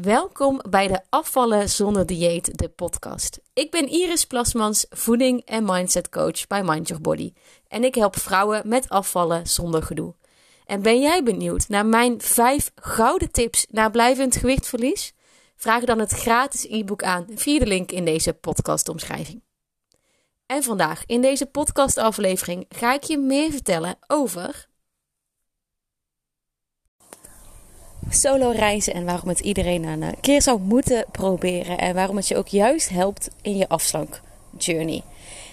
Welkom bij de Afvallen zonder dieet, de podcast. Ik ben Iris Plasmans, voeding en mindset coach bij Mind Your Body. En ik help vrouwen met afvallen zonder gedoe. En ben jij benieuwd naar mijn 5 gouden tips naar blijvend gewichtverlies? Vraag dan het gratis e-book aan via de link in deze podcastomschrijving. En vandaag in deze podcastaflevering ga ik je meer vertellen over solo reizen en waarom het iedereen een keer zou moeten proberen en waarom het je ook juist helpt in je afslank journey.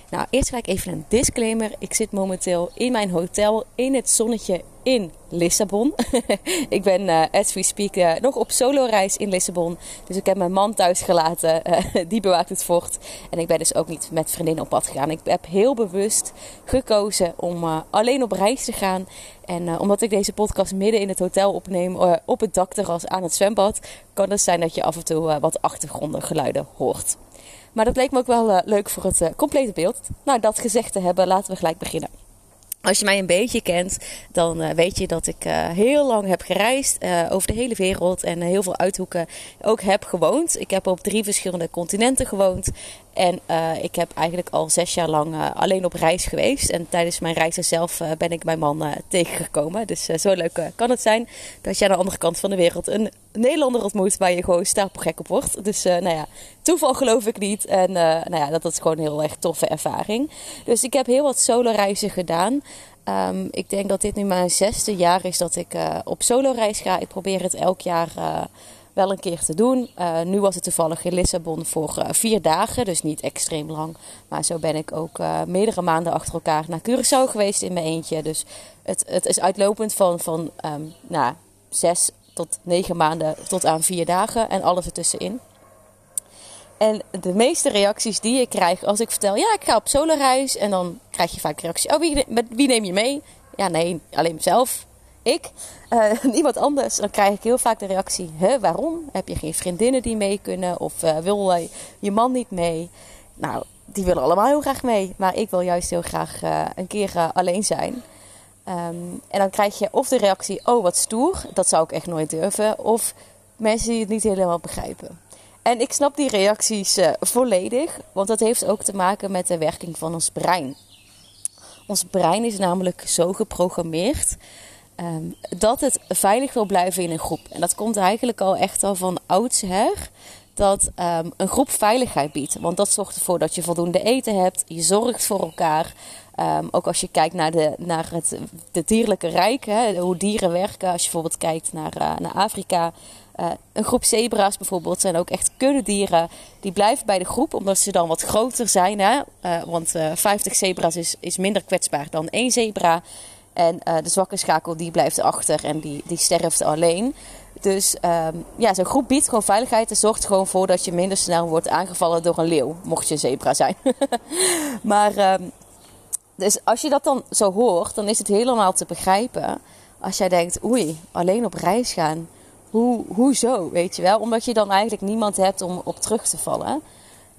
Nou, eerst ga ik even een disclaimer. Ik zit momenteel in mijn hotel in het zonnetje in Lissabon. ik ben, uh, as we speak, uh, nog op solo-reis in Lissabon. Dus ik heb mijn man thuis gelaten. Uh, die bewaakt het fort. En ik ben dus ook niet met vriendinnen op pad gegaan. Ik heb heel bewust gekozen om alleen op reis te gaan. En omdat ik deze podcast midden in het hotel opneem, op het dakterras aan het zwembad, kan het zijn dat je af en toe wat achtergrondgeluiden hoort. Maar dat leek me ook wel leuk voor het complete beeld. Nou, dat gezegd te hebben, laten we gelijk beginnen. Als je mij een beetje kent, dan uh, weet je dat ik uh, heel lang heb gereisd uh, over de hele wereld en heel veel uithoeken ook heb gewoond. Ik heb op drie verschillende continenten gewoond en ik heb eigenlijk al zes jaar lang alleen op reis geweest. En tijdens mijn reizen zelf ben ik mijn man tegengekomen. Dus zo leuk kan het zijn dat je aan de andere kant van de wereld een Nederlander ontmoet waar je gewoon stapelgek op wordt. Dus nou ja, toeval geloof ik niet. En nou ja, dat is gewoon een heel erg toffe ervaring. Dus ik heb heel wat solo reizen gedaan. Um, ik denk dat dit nu mijn zesde jaar is dat ik op solo-reis ga. Ik probeer het elk jaar wel een keer te doen. Uh, nu was het toevallig in Lissabon voor vier dagen, dus niet extreem lang. Maar zo ben ik ook meerdere maanden achter elkaar naar Curaçao geweest in mijn eentje. Dus het, het is uitlopend van, van um, nou, zes tot negen maanden tot aan vier dagen en alles ertussenin. En de meeste reacties die ik krijg als ik vertel, ja, ik ga op solo-reis. En dan krijg je vaak reactie, oh, wie, wie neem je mee? Ja, nee, alleen mezelf. Ik. Uh, anders. Dan krijg ik heel vaak de reactie, hè, waarom? Heb je geen vriendinnen die mee kunnen? Of uh, wil je man niet mee? Nou, die willen allemaal heel graag mee. Maar ik wil juist heel graag een keer alleen zijn. Um, en dan krijg je of de reactie, oh wat stoer. Dat zou ik echt nooit durven. Of mensen die het niet helemaal begrijpen. En ik snap die reacties volledig, want dat heeft ook te maken met de werking van ons brein. Ons brein is namelijk zo geprogrammeerd um, dat het veilig wil blijven in een groep. En dat komt eigenlijk al echt al van oudsher dat um, een groep veiligheid biedt. Want dat zorgt ervoor dat je voldoende eten hebt, je zorgt voor elkaar. Um, ook als je kijkt naar, de, naar het de dierlijke rijk, hè, hoe dieren werken. Als je bijvoorbeeld kijkt naar, uh, naar Afrika, uh, een groep zebra's bijvoorbeeld zijn ook echt kuddedieren. Die blijven bij de groep omdat ze dan wat groter zijn. Hè? Uh, want uh, 50 zebra's is, is minder kwetsbaar dan één zebra. En de zwakke schakel die blijft achter en die, die sterft alleen. Dus um, ja, zo'n groep biedt gewoon veiligheid en zorgt gewoon voor dat je minder snel wordt aangevallen door een leeuw. Mocht je een zebra zijn. maar um, dus als je dat dan zo hoort, dan is het helemaal te begrijpen. Als jij denkt, oei, alleen op reis gaan hoe, hoezo, weet je wel? Omdat je dan eigenlijk niemand hebt om op terug te vallen.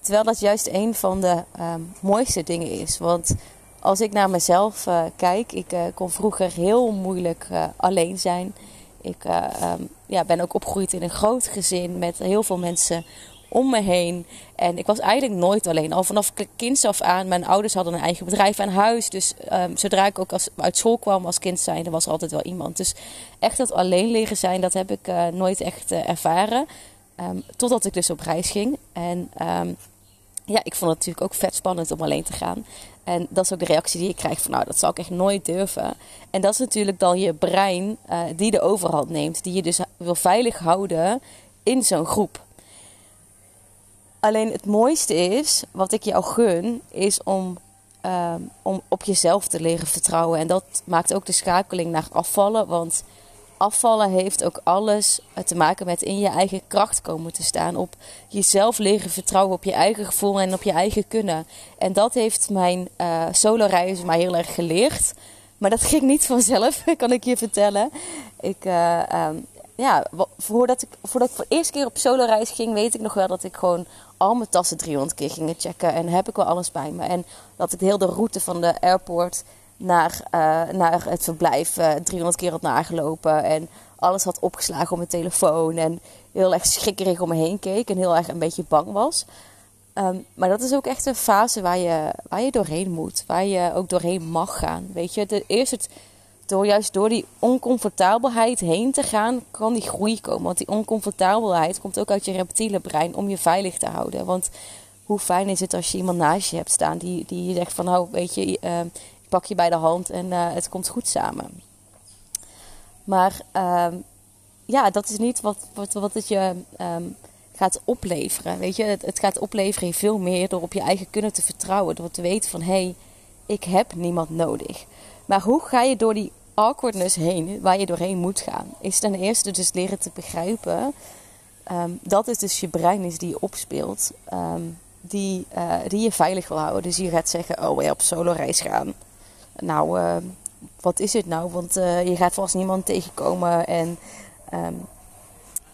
Terwijl dat juist een van de um, mooiste dingen is. Want als ik naar mezelf uh, kijk, ik uh, kon vroeger heel moeilijk uh, alleen zijn. Ik um, ja, ben ook opgegroeid in een groot gezin met heel veel mensen om me heen. En ik was eigenlijk nooit alleen. Al vanaf kind af aan. Mijn ouders hadden een eigen bedrijf en huis. Dus um, zodra ik ook als, uit school kwam als kind zijn, er was er altijd wel iemand. Dus echt dat alleen leren zijn, dat heb ik nooit echt ervaren. Um, totdat ik dus op reis ging. En ja, ik vond het natuurlijk ook vet spannend om alleen te gaan. En dat is ook de reactie die ik krijg van nou, dat zou ik echt nooit durven. En dat is natuurlijk dan je brein uh, die de overhand neemt. Die je dus wil veilig houden in zo'n groep. Alleen het mooiste is, wat ik jou gun, is om, um, om op jezelf te leren vertrouwen. En dat maakt ook de schakeling naar afvallen. Want afvallen heeft ook alles te maken met in je eigen kracht komen te staan. Op jezelf leren vertrouwen, op je eigen gevoel en op je eigen kunnen. En dat heeft mijn uh, solo-reizen mij heel erg geleerd. Maar dat ging niet vanzelf, kan ik je vertellen. Ik, uh, um, ja, voordat ik, voordat ik voor de eerste keer op solo reis ging, weet ik nog wel dat ik gewoon al mijn tassen 300 keer ging checken. En heb ik wel alles bij me. En dat ik de hele route van de airport naar, uh, naar het verblijf uh, 300 keer had nagelopen. En alles had opgeslagen op mijn telefoon. En heel erg schrikkerig om me heen keek. En heel erg een beetje bang was. Ehm, maar dat is ook echt een fase waar je, waar je doorheen moet. Waar je ook doorheen mag gaan. Weet je, de, eerst het, door juist door die oncomfortabelheid heen te gaan, kan die groei komen. Want die oncomfortabelheid komt ook uit je reptiele brein om je veilig te houden. Want hoe fijn is het als je iemand naast je hebt staan die, die zegt van nou weet je, ik pak je bij de hand en uh, het komt goed samen. Maar uh, ja, dat is niet wat, wat, wat het je um, gaat opleveren. Weet je, het, gaat opleveren veel meer door op je eigen kunnen te vertrouwen. Door te weten van hé, hey, ik heb niemand nodig. Maar hoe ga je door die awkwardness heen, waar je doorheen moet gaan? Is ten eerste dus leren te begrijpen um, dat het dus je brein is die je opspeelt. Um, die, je veilig wil houden. Dus je gaat zeggen, oh, je op solo reis gaan. Nou, uh, wat is het nou? Want uh, je gaat vast niemand tegenkomen en um,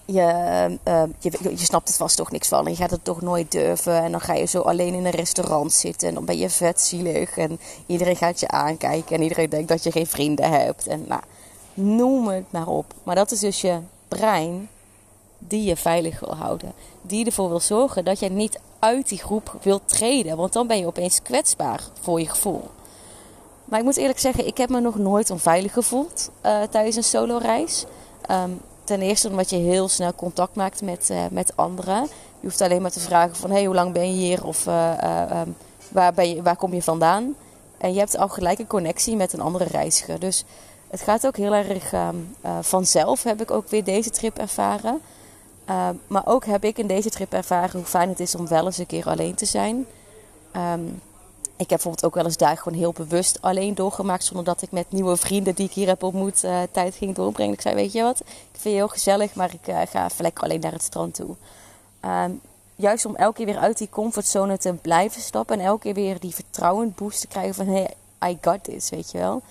je, je, je, snapt het vast toch niks van. En je gaat het toch nooit durven. En dan ga je zo alleen in een restaurant zitten. En dan ben je vet zielig. En iedereen gaat je aankijken. En iedereen denkt dat je geen vrienden hebt. En nou, noem het maar op. Maar dat is dus je brein die je veilig wil houden. Die ervoor wil zorgen dat jij niet uit die groep wilt treden. Want dan ben je opeens kwetsbaar voor je gevoel. Maar ik moet eerlijk zeggen, ik heb me nog nooit onveilig gevoeld uh, tijdens een solo reis. Um, ten eerste omdat je heel snel contact maakt met, uh, met anderen. Je hoeft alleen maar te vragen van hey, hoe lang ben je hier of uh, um, waar, ben je, waar kom je vandaan. En je hebt al gelijk een connectie met een andere reiziger. Dus het gaat ook heel erg um, vanzelf, heb ik ook weer deze trip ervaren. Maar ook heb ik in deze trip ervaren hoe fijn het is om wel eens een keer alleen te zijn. Um, ik heb bijvoorbeeld ook wel eens daar gewoon heel bewust alleen doorgemaakt. Zonder dat ik met nieuwe vrienden die ik hier heb ontmoet uh, tijd ging doorbrengen. Ik zei, weet je wat, ik vind je heel gezellig, maar ik uh, ga even alleen naar het strand toe. Um, juist om elke keer weer uit die comfortzone te blijven stappen. En elke keer weer die vertrouwen boost te krijgen van, hey, I got this, weet je wel.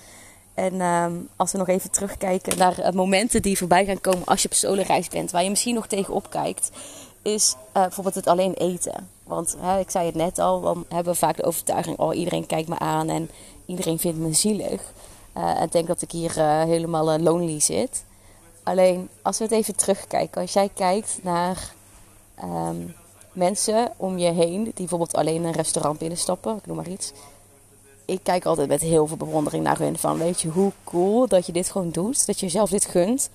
En um, als we nog even terugkijken naar uh, momenten die voorbij gaan komen als je op solo reis bent, waar je misschien nog tegenop kijkt, is uh, bijvoorbeeld het alleen eten. Want ik zei het net al, dan hebben we vaak de overtuiging: oh, iedereen kijkt me aan en iedereen vindt me zielig. Uh, en denkt dat ik hier helemaal lonely zit. Alleen als we het even terugkijken, als jij kijkt naar um, mensen om je heen, die bijvoorbeeld alleen een restaurant binnenstappen, ik noem maar iets ik kijk altijd met heel veel bewondering naar hun. Van weet je hoe cool dat je dit gewoon doet. Dat je jezelf dit gunt.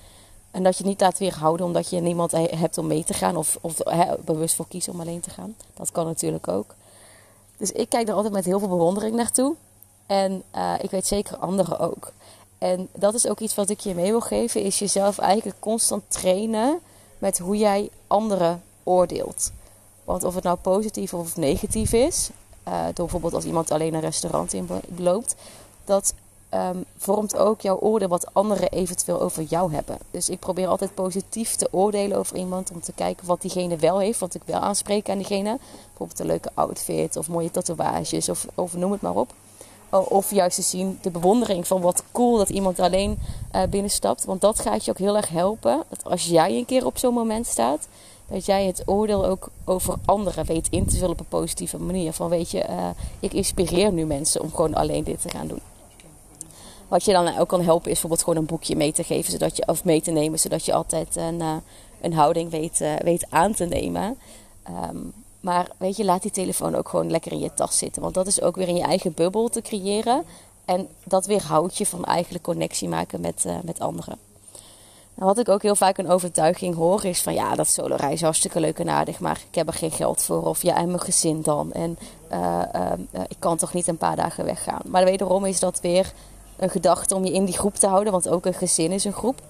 En dat je niet laat weerhouden omdat je niemand hebt om mee te gaan. Of, of bewust voor kiezen om alleen te gaan. Dat kan natuurlijk ook. Dus ik kijk er altijd met heel veel bewondering naartoe. En uh, ik weet zeker anderen ook. En dat is ook iets wat ik je mee wil geven. Is jezelf eigenlijk constant trainen met hoe jij anderen oordeelt. Want of het nou positief of negatief is, uh, door bijvoorbeeld als iemand alleen een restaurant in loopt, dat um, vormt ook jouw oordeel wat anderen eventueel over jou hebben. Dus ik probeer altijd positief te oordelen over iemand om te kijken wat diegene wel heeft, wat ik wel aanspreek aan diegene. Bijvoorbeeld een leuke outfit of mooie tatoeages of, of noem het maar op. Of juist te zien de bewondering van wat cool dat iemand alleen uh, binnenstapt. Want dat gaat je ook heel erg helpen. Dat als jij een keer op zo'n moment staat, dat jij het oordeel ook over anderen weet in te vullen op een positieve manier. Van weet je, uh, ik inspireer nu mensen om gewoon alleen dit te gaan doen. Wat je dan ook kan helpen is bijvoorbeeld gewoon een boekje mee te geven, zodat je, of mee te nemen, zodat je altijd een, uh, een houding weet, uh, weet aan te nemen. Um, maar weet je, laat die telefoon ook gewoon lekker in je tas zitten. Want dat is ook weer in je eigen bubbel te creëren. En dat weerhoudt je van eigenlijk connectie maken met, met anderen. Nou, wat ik ook heel vaak een overtuiging hoor is van ja, dat solo reizen hartstikke leuk en aardig, maar ik heb er geen geld voor. Of ja, en mijn gezin dan. En uh, ik kan toch niet een paar dagen weggaan. Maar wederom is dat weer een gedachte om je in die groep te houden, want ook een gezin is een groep.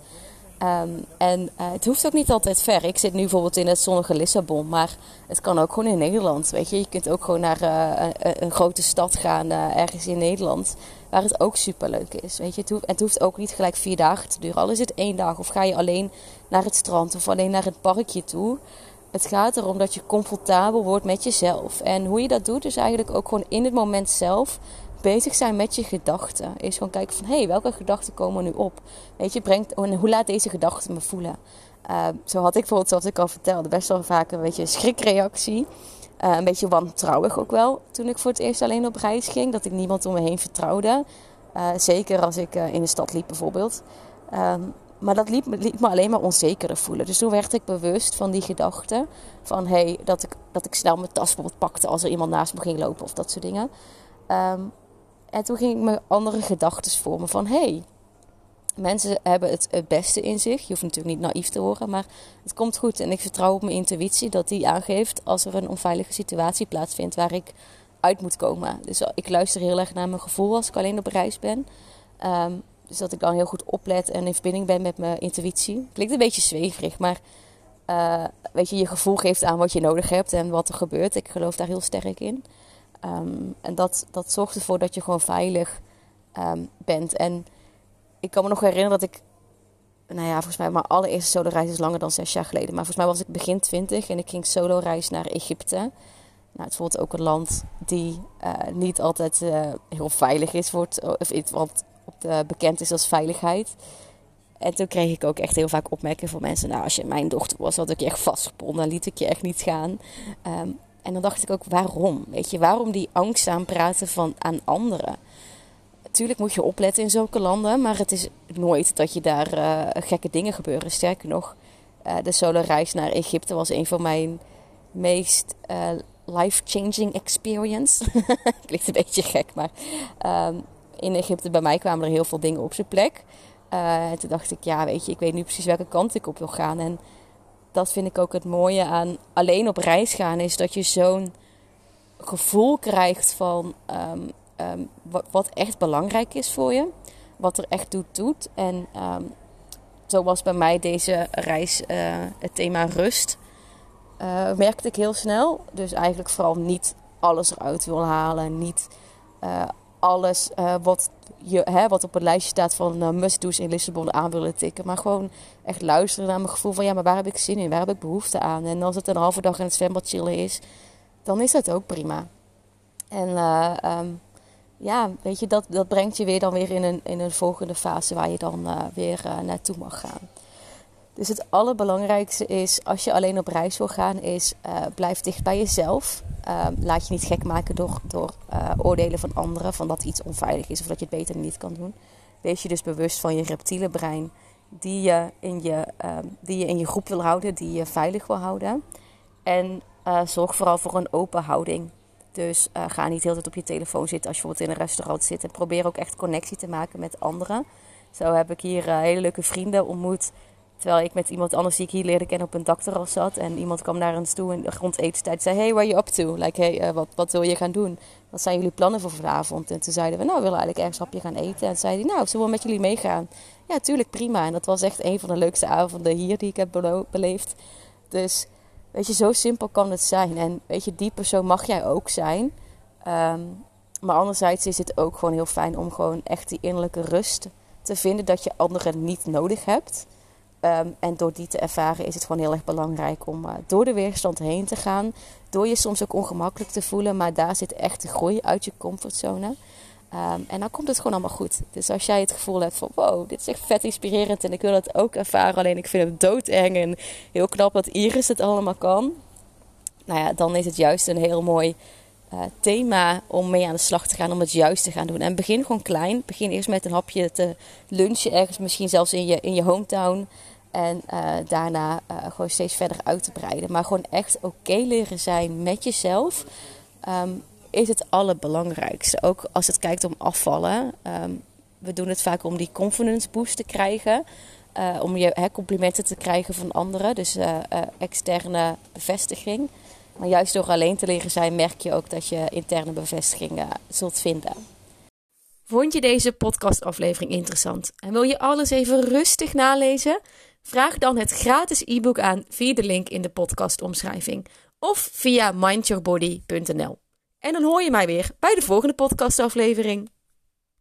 Um, en uh, het hoeft ook niet altijd ver. Ik zit nu bijvoorbeeld in het zonnige Lissabon, maar het kan ook gewoon in Nederland. Weet je, je kunt ook gewoon naar uh, een, grote stad gaan, uh, ergens in Nederland, waar het ook super leuk is. Weet je, het hoeft, het hoeft ook niet gelijk vier dagen te duren. Al is het één dag, of ga je alleen naar het strand of alleen naar het parkje toe. Het gaat erom dat je comfortabel wordt met jezelf. En hoe je dat doet, is eigenlijk ook gewoon in het moment zelf bezig zijn met je gedachten. Is gewoon kijken van, hé, hey, welke gedachten komen nu op? Weet je, brengt, hoe laat deze gedachten me voelen? Uh, zo had ik bijvoorbeeld, zoals ik al vertelde, best wel vaak een beetje schrikreactie. Uh, een beetje wantrouwig ook wel, toen ik voor het eerst alleen op reis ging. Dat ik niemand om me heen vertrouwde. Uh, zeker als ik in de stad liep bijvoorbeeld. Um, maar dat liet me, liet me alleen maar onzekerder voelen. Dus toen werd ik bewust van die gedachte. Van hey, dat ik, dat ik snel mijn tas bijvoorbeeld pakte als er iemand naast me ging lopen of dat soort dingen. Ehm, en toen ging ik me andere gedachten vormen van hey, mensen hebben het, beste in zich. Je hoeft natuurlijk niet naïef te horen, maar het komt goed. En ik vertrouw op mijn intuïtie dat die aangeeft als er een onveilige situatie plaatsvindt waar ik uit moet komen. Dus ik luister heel erg naar mijn gevoel als ik alleen op reis ben. Ehm, dus dat ik dan heel goed oplet en in verbinding ben met mijn intuïtie. Klinkt een beetje zweverig, maar uh, weet je, je gevoel geeft aan wat je nodig hebt en wat er gebeurt. Ik geloof daar heel sterk in. Ehm, en dat, dat zorgt ervoor dat je gewoon veilig ehm, bent. En ik kan me nog herinneren dat ik, nou ja, volgens mij mijn allereerste solo reis is langer dan zes jaar geleden. Maar volgens mij was ik begin twintig en ik ging solo reis naar Egypte. Nou, het bijvoorbeeld ook een land die uh, niet altijd uh, heel veilig is, wordt, of iets wat op de, bekend is als veiligheid. En toen kreeg ik ook echt heel vaak opmerkingen van mensen. Nou, als je mijn dochter was, had ik je echt vastgebonden. Liet ik je echt niet gaan. Um, en dan dacht ik ook, waarom? Weet je, waarom die angst aanpraten van, aan anderen? Tuurlijk moet je opletten in zulke landen. Maar het is nooit dat je daar uh, gekke dingen gebeuren. Sterker nog, uh, de solo reis naar Egypte was een van mijn meest uh, life-changing experience. Klinkt een beetje gek, maar um, in Egypte bij mij kwamen er heel veel dingen op zijn plek. En toen dacht ik, ja, weet je, ik weet nu precies welke kant ik op wil gaan. En dat vind ik ook het mooie aan alleen op reis gaan, is dat je zo'n gevoel krijgt van um, um, wat, echt belangrijk is voor je. Wat er echt doet, doet. En um, zo was bij mij deze reis uh, het thema rust. Uh, merkte ik heel snel. Dus eigenlijk vooral niet alles eruit wil halen. Niet uh, alles uh, wat, je, hè, wat op het lijstje staat van uh, must-do's in Lissabon aan willen tikken. Maar gewoon echt luisteren naar mijn gevoel van ja, maar waar heb ik zin in? Waar heb ik behoefte aan? En als het een halve dag in het zwembad chillen is, dan is dat ook prima. En uh, um, ja, weet je, dat, dat brengt je weer dan weer in een, in een volgende fase waar je dan weer naartoe mag gaan. Dus het allerbelangrijkste is, als je alleen op reis wil gaan, is uh, blijf dicht bij jezelf. Uh, laat je niet gek maken door, door uh, oordelen van anderen, van dat iets onveilig is of dat je het beter niet kan doen. Wees je dus bewust van je reptiele brein, die je in je, die je, in je groep wil houden, die je veilig wil houden. En zorg vooral voor een open houding. Dus ga niet heel tijd op je telefoon zitten als je bijvoorbeeld in een restaurant zit. En probeer ook echt connectie te maken met anderen. Zo heb ik hier hele leuke vrienden ontmoet Terwijl ik met iemand anders die ik hier leerde kennen op een dakterras zat. En iemand kwam naar ons toe en rond etenstijd zei... Hey, where you up to? Like, hey, uh, wat, wat wil je gaan doen? Wat zijn jullie plannen voor vanavond? En toen zeiden we, nou, we willen eigenlijk ergens hapje gaan eten. En zei hij, nou, zullen we met jullie meegaan? Ja, tuurlijk, prima. En dat was echt een van de leukste avonden hier die ik heb beleefd. Dus, weet je, zo simpel kan het zijn. En weet je, die persoon mag jij ook zijn. Um, maar anderzijds is het ook gewoon heel fijn om gewoon echt die innerlijke rust te vinden... dat je anderen niet nodig hebt... Um, en door die te ervaren is het gewoon heel erg belangrijk om uh, door de weerstand heen te gaan. Door je soms ook ongemakkelijk te voelen, maar daar zit echt de groei uit je comfortzone. Um, en dan komt het gewoon allemaal goed. Dus als jij het gevoel hebt van wow, dit is echt vet inspirerend en ik wil het ook ervaren, alleen ik vind het doodeng en heel knap dat Iris het allemaal kan. Nou ja, dan is het juist een heel mooi uh, thema om mee aan de slag te gaan, om het juist te gaan doen. En begin gewoon klein. Begin eerst met een hapje te lunchen ergens, misschien zelfs in je, in je hometown. En uh, daarna uh, gewoon steeds verder uit te breiden. Maar gewoon echt oké leren zijn met jezelf. Um, is het allerbelangrijkste. Ook als het kijkt om afvallen. Um, we doen het vaak om die confidence boost te krijgen. Uh, om je complimenten te krijgen van anderen. Dus externe bevestiging. Maar juist door alleen te leren zijn, merk je ook dat je interne bevestiging zult vinden. Vond je deze podcastaflevering interessant en wil je alles even rustig nalezen? Vraag dan het gratis e-book aan via de link in de podcastomschrijving of via mindyourbody.nl. En dan hoor je mij weer bij de volgende podcastaflevering.